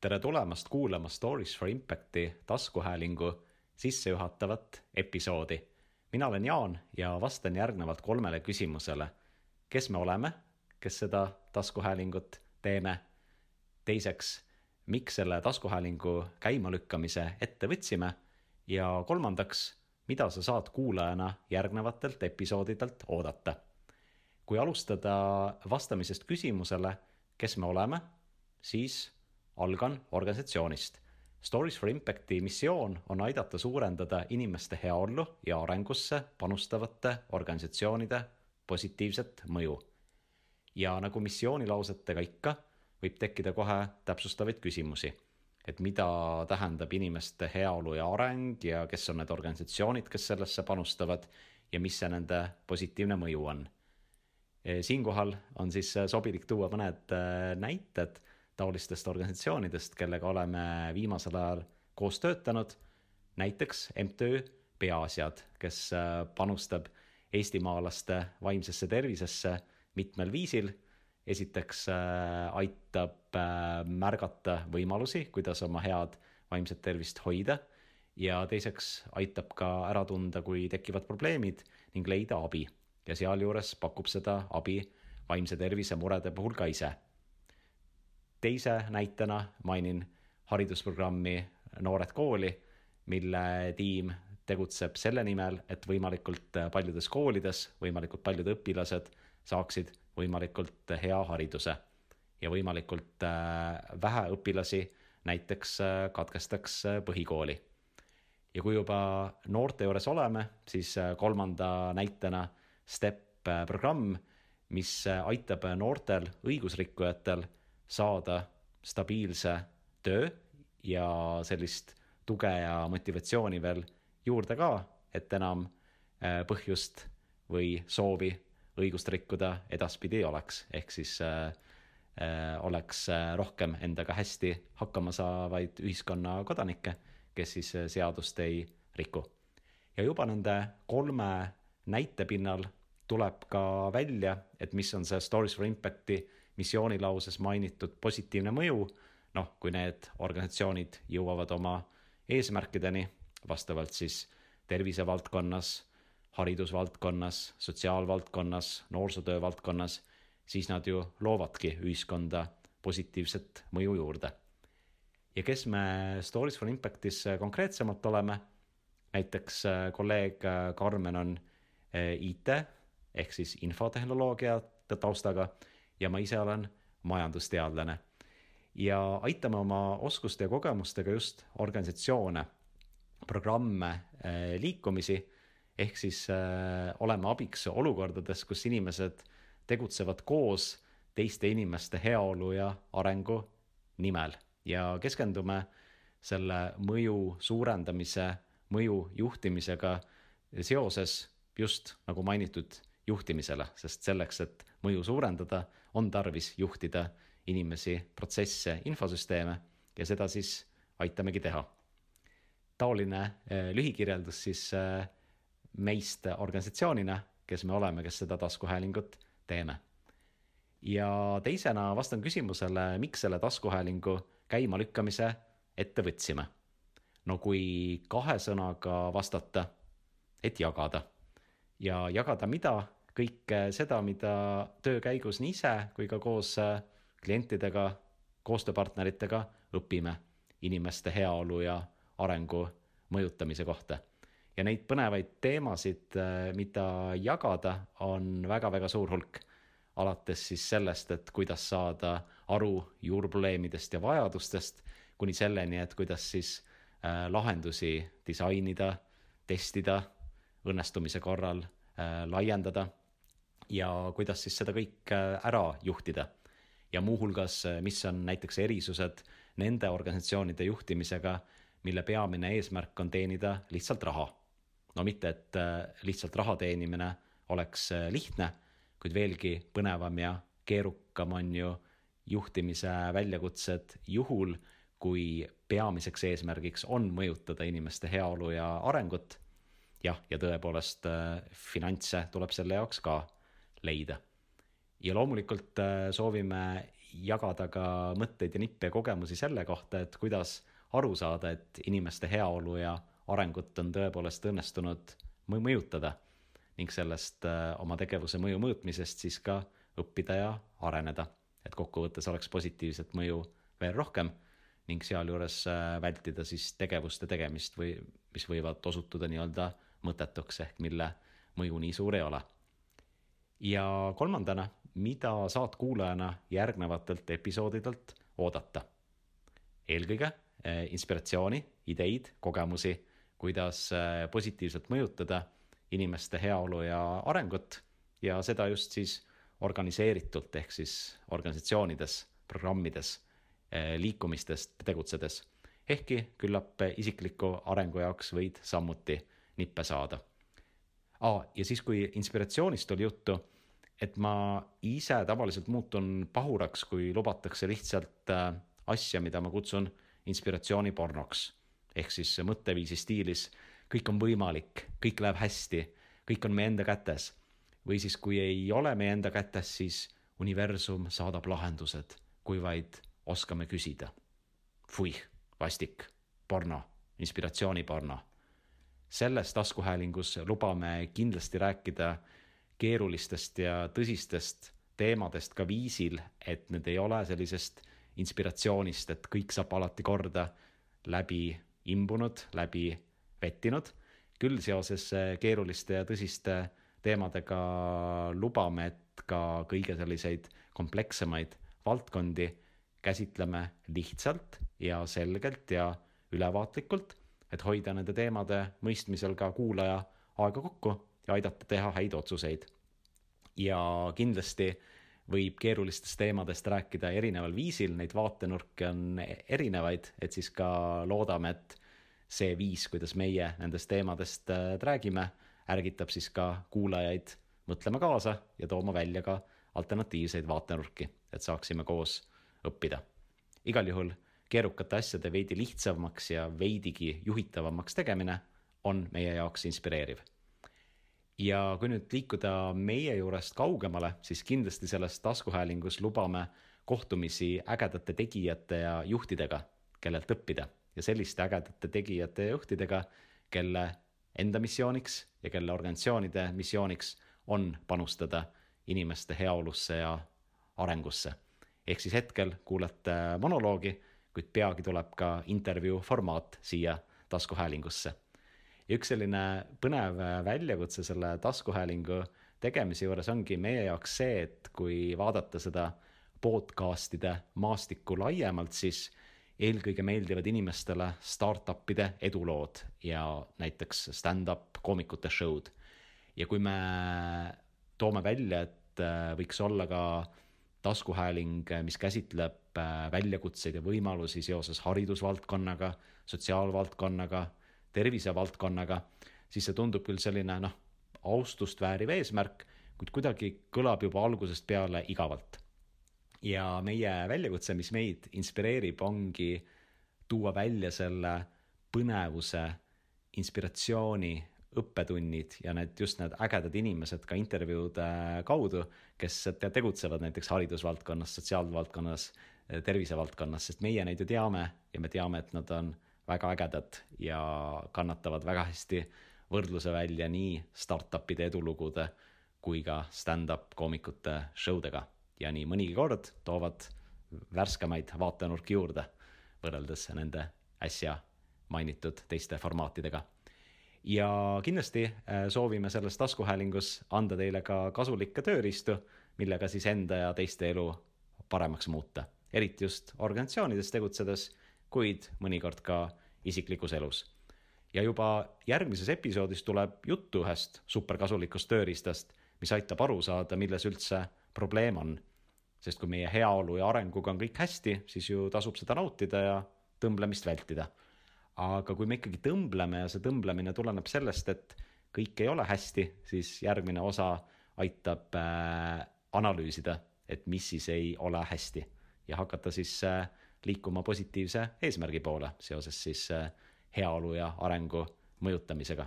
tere tulemast kuulama Stories for Impacti taskuhäälingu sissejuhatavat episoodi. mina olen Jaan ja vastan järgnevalt kolmele küsimusele. kes me oleme, kes seda taskuhäälingut teeme? teiseks, miks selle taskuhäälingu käimalükkamise ette võtsime? ja kolmandaks, mida sa saad kuulajana järgnevatelt episoodidelt oodata? kui alustada vastamisest küsimusele, kes me oleme, siis algan organisatsioonist. Stories for Impacti missioon on aidata suurendada inimeste heaollu ja arengusse panustavate organisatsioonide positiivset mõju. ja nagu missioonilausetega ikka, võib tekkida kohe täpsustavaid küsimusi. et mida tähendab inimeste heaolu ja areng ja kes on need organisatsioonid, kes sellesse panustavad ja mis see nende positiivne mõju on. siinkohal on siis sobilik tuua mõned näited taolistest organisatsioonidest, kellega oleme viimasel ajal koos töötanud. näiteks MTÜ Peaasjad, kes äh, panustab eestimaalaste vaimsesse tervisesse mitmel viisil. esiteks äh, aitab äh, märgata võimalusi, kuidas oma head vaimset tervist hoida ja teiseks aitab ka ära tunda, kui tekivad probleemid ning leida abi ja sealjuures pakub seda abi vaimse tervise murede puhul ka ise teise näitena mainin haridusprogrammi Noored kooli, mille tiim tegutseb selle nimel, et võimalikult paljudes koolides võimalikult paljud õpilased saaksid võimalikult hea hariduse ja võimalikult äh, vähe õpilasi näiteks äh, katkestaks äh, põhikooli. ja kui juba noorte juures oleme, siis kolmanda näitena STEP programm, mis aitab noortel õigusrikkujatel saada stabiilse töö ja sellist tuge ja motivatsiooni veel juurde ka, et enam äh, põhjust või soovi õigust rikkuda edaspidi ei oleks, ehk siis äh, äh, oleks äh, rohkem endaga hästi hakkama saavaid ühiskonna kodanikke, kes siis äh, seadust ei riku. ja juba nende kolme näite pinnal tuleb ka välja, et mis on see Stories for Impact'i missioonilauses mainitud positiivne mõju, noh, kui need organisatsioonid jõuavad oma eesmärkideni vastavalt siis tervisevaldkonnas, haridusvaldkonnas, sotsiaalvaldkonnas, noorsootöö valdkonnas, siis nad ju loovadki ühiskonda positiivset mõju juurde. ja kes me Stories for Impactis konkreetsemalt oleme, näiteks kolleeg Karmen on eh, IT ehk siis infotehnoloogia taustaga ja ma ise olen majandusteadlane. ja aitame oma oskuste ja kogemustega just organisatsioone, programme, äh, liikumisi, ehk siis äh, oleme abiks olukordades, kus inimesed tegutsevad koos teiste inimeste heaolu ja arengu nimel ja keskendume selle mõju suurendamise, mõju juhtimisega seoses just nagu mainitud juhtimisele, sest selleks, et mõju suurendada, on tarvis juhtida inimesi, protsesse, infosüsteeme ja seda siis aitamegi teha. taoline eh, lühikirjeldus siis eh, meist organisatsioonina, kes me oleme, kes seda taskuhäälingut teeme. ja teisena vastan küsimusele, miks selle taskuhäälingu käimalükkamise ette võtsime. no kui kahe sõnaga vastata, et jagada ja jagada mida kõike seda, mida töö käigus nii ise kui ka koos äh, klientidega, koostööpartneritega õpime inimeste heaolu ja arengu mõjutamise kohta. ja neid põnevaid teemasid, äh, mida jagada, on väga-väga suur hulk. alates siis sellest, et kuidas saada aru juurprobleemidest ja vajadustest, kuni selleni, et kuidas siis äh, lahendusi disainida, testida, õnnestumise korral laiendada ja kuidas siis seda kõike äh, ära juhtida. ja muuhulgas, äh, mis on näiteks erisused nende organisatsioonide juhtimisega, mille peamine eesmärk on teenida lihtsalt raha. no mitte, et äh, lihtsalt raha teenimine oleks lihtne, kuid veelgi põnevam ja keerukam on ju juhtimise väljakutsed juhul, kui peamiseks eesmärgiks on mõjutada inimeste heaolu ja arengut. jah, ja tõepoolest finantse tuleb selle jaoks ka leida. ja loomulikult äh, soovime jagada ka mõtteid ja nippe ja kogemusi selle kohta, et kuidas aru saada, et inimeste heaolu ja arengut on tõepoolest õnnestunud mõjutada ning sellest äh, oma tegevuse mõju mõõtmisest siis ka õppida ja areneda. et kokkuvõttes oleks positiivset mõju veel rohkem ning sealjuures äh, vältida siis tegevuste tegemist või mis võivad osutuda nii-öelda mõttetuks ehk mille mõju nii suur ei ole. Ja kolmandana, mida saad kuulajana järgnevatelt episoodidelt oodata? eelkõige äh, inspiratsiooni, ideid, kogemusi, kuidas positiivselt mõjutada inimeste heaolu ja arengut ja seda just siis organiseeritult ehk siis organisatsioonides, programmides, eh, liikumistes tegutsedes. ehkki küllap isikliku arengu jaoks võid samuti nippe saada ah,. ja siis, kui inspiratsioonist oli juttu, et ma ise tavaliselt muutun pahuraks, kui lubatakse lihtsalt äh, asja, mida ma kutsun inspiratsioonipornoks. ehk siis mõtteviisi stiilis kõik on võimalik, kõik läheb hästi, kõik on meie enda kätes. või siis, kui ei ole meie enda kätes, siis universum saadab lahendused, kui vaid oskame küsida. Fuih, vastik, porno, inspiratsiooniporno. Selles taskuhäälingus lubame kindlasti rääkida keerulistest ja tõsistest teemadest ka viisil, et need ei ole sellisest inspiratsioonist, et kõik saab alati korda läbi imbunud, läbi vettinud. küll seoses äh, keeruliste ja tõsiste teemadega lubame, et ka kõige selliseid komplekssemaid valdkondi käsitleme lihtsalt ja selgelt ja ülevaatlikult, et hoida nende teemade mõistmisel ka kuulaja aega kokku ja aidata teha häid otsuseid. ja kindlasti võib keerulistest teemadest rääkida erineval viisil, neid vaatenurki on erinevaid, et siis ka loodame, et see viis, kuidas meie nendest teemadest äh, räägime, ärgitab siis ka kuulajaid mõtlema kaasa ja tooma välja ka alternatiivseid vaatenurki, et saaksime koos õppida. igal juhul keerukate asjade veidi lihtsamaks ja veidigi juhitavamaks tegemine on meie jaoks inspireeriv. ja kui nüüd liikuda meie juurest kaugemale, siis kindlasti selles taskuhäälingus lubame kohtumisi ägedate tegijate ja juhtidega, kellelt õppida ja selliste ägedate tegijate ja juhtidega, kelle enda missiooniks ja kelle organisatsioonide missiooniks on panustada inimeste heaolusse ja arengusse. ehk siis hetkel kuulete monoloogi, kuid peagi tuleb ka intervjuu formaat siia taskuhäälingusse. ja üks selline põnev väljakutse selle taskuhäälingu tegemise juures ongi meie jaoks see, et kui vaadata seda podcast'ide maastikku laiemalt, siis eelkõige meeldivad inimestele startup'ide edulood ja näiteks stand-up koomikute show'd. ja kui me toome välja, et äh, võiks olla ka taskuhääling, mis käsitleb äh, väljakutseid ja võimalusi seoses haridusvaldkonnaga, sotsiaalvaldkonnaga, tervisevaldkonnaga, siis see tundub küll selline noh, austust vääriv eesmärk, kuid kuidagi kõlab juba algusest peale igavalt. Ja meie väljakutse, mis meid inspireerib, ongi tuua välja selle põnevuse, inspiratsiooni, õppetunnid ja need just need ägedad inimesed ka intervjuude kaudu, kes tegutsevad näiteks haridusvaldkonnas, sotsiaalvaldkonnas, tervisevaldkonnas, sest meie neid ju teame ja me teame, et nad on väga ägedad ja kannatavad väga hästi võrdluse välja nii startup'ide edulugude kui ka stand-up koomikute show dega ja nii mõnigi kord toovad värskemaid vaatenurki juurde võrreldes nende äsja mainitud teiste formaatidega. Ja kindlasti äh, soovime selles taskuhäälingus anda teile ka kasulikke tööriistu, millega siis enda ja teiste elu paremaks muuta, eriti just organisatsioonides tegutsedes, kuid mõnikord ka isiklikus elus. ja juba järgmises episoodis tuleb juttu ühest superkasulikust tööriistast, mis aitab aru saada, milles üldse probleem on sest kui meie heaolu ja arenguga on kõik hästi, siis ju tasub seda nautida ja tõmblemist vältida. Aga kui me ikkagi tõmbleme ja see tõmblemine tuleneb sellest, et kõik ei ole hästi, siis järgmine osa aitab äh, analüüsida, et mis siis ei ole hästi ja hakata siis äh, liikuma positiivse eesmärgi poole seoses siis äh, heaolu ja arengu mõjutamisega.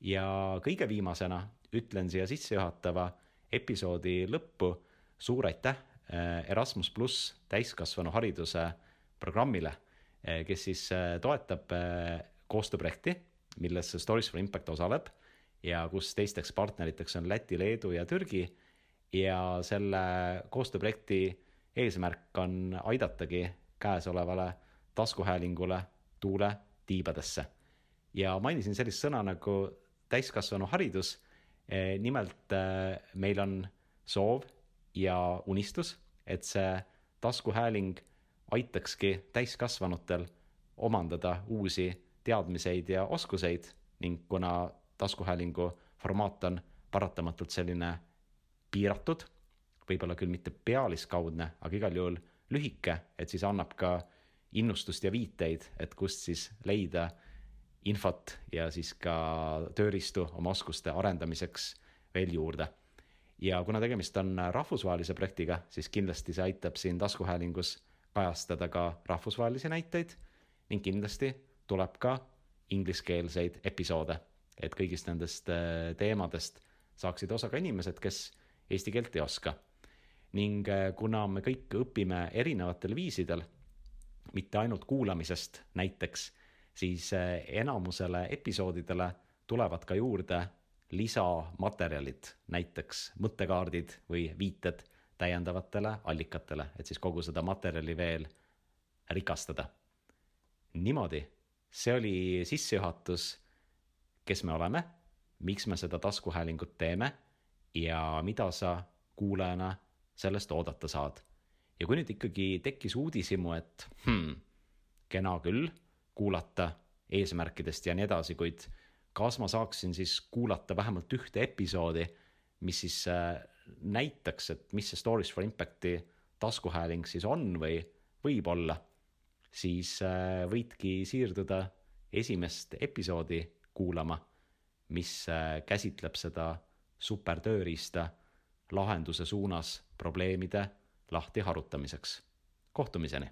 ja kõige viimasena ütlen siia sissejuhatava episoodi lõppu suur aitäh Erasmus pluss täiskasvanuhariduse programmile, kes siis toetab koostööprojekti, milles Stories for Impact osaleb ja kus teisteks partneriteks on Läti, Leedu ja Türgi. ja selle koostööprojekti eesmärk on aidatagi käesolevale taskuhäälingule tuule tiibadesse. ja mainisin sellist sõna nagu täiskasvanuharidus. nimelt meil on soov ja unistus, et see taskuhääling aitakski täiskasvanutel omandada uusi teadmiseid ja oskuseid ning kuna taskuhäälingu formaat on paratamatult selline piiratud, võib-olla küll mitte pealiskaudne, aga igal juhul lühike, et siis annab ka innustust ja viiteid, et kust siis leida infot ja siis ka tööriistu oma oskuste arendamiseks veel juurde. ja kuna tegemist on rahvusvahelise projektiga, siis kindlasti see aitab siin taskuhäälingus kajastada ka rahvusvahelisi näiteid ning kindlasti tuleb ka ingliskeelseid episoode, et kõigist nendest äh, teemadest saaksid osa ka inimesed, kes eesti keelt ei oska. ning äh, kuna me kõik õpime erinevatel viisidel, mitte ainult kuulamisest näiteks, siis äh, enamusele episoodidele tulevad ka juurde lisamaterjalid, näiteks mõttekaardid või viited täiendavatele allikatele, et siis kogu seda materjali veel rikastada. niimoodi see oli sissejuhatus, kes me oleme, miks me seda taskuhäälingut teeme ja mida sa kuulajana sellest oodata saad. ja kui nüüd ikkagi tekkis uudishimu, et hmm, kena küll kuulata eesmärkidest ja nii edasi, kuid kas ma saaksin siis kuulata vähemalt ühte episoodi, mis siis äh, näitaks, et mis see Stories for Impact'i taskuhääling siis on või võib olla siis äh, võidki siirduda esimest episoodi kuulama, mis äh, käsitleb seda supertööriista lahenduse suunas probleemide lahti harutamiseks. kohtumiseni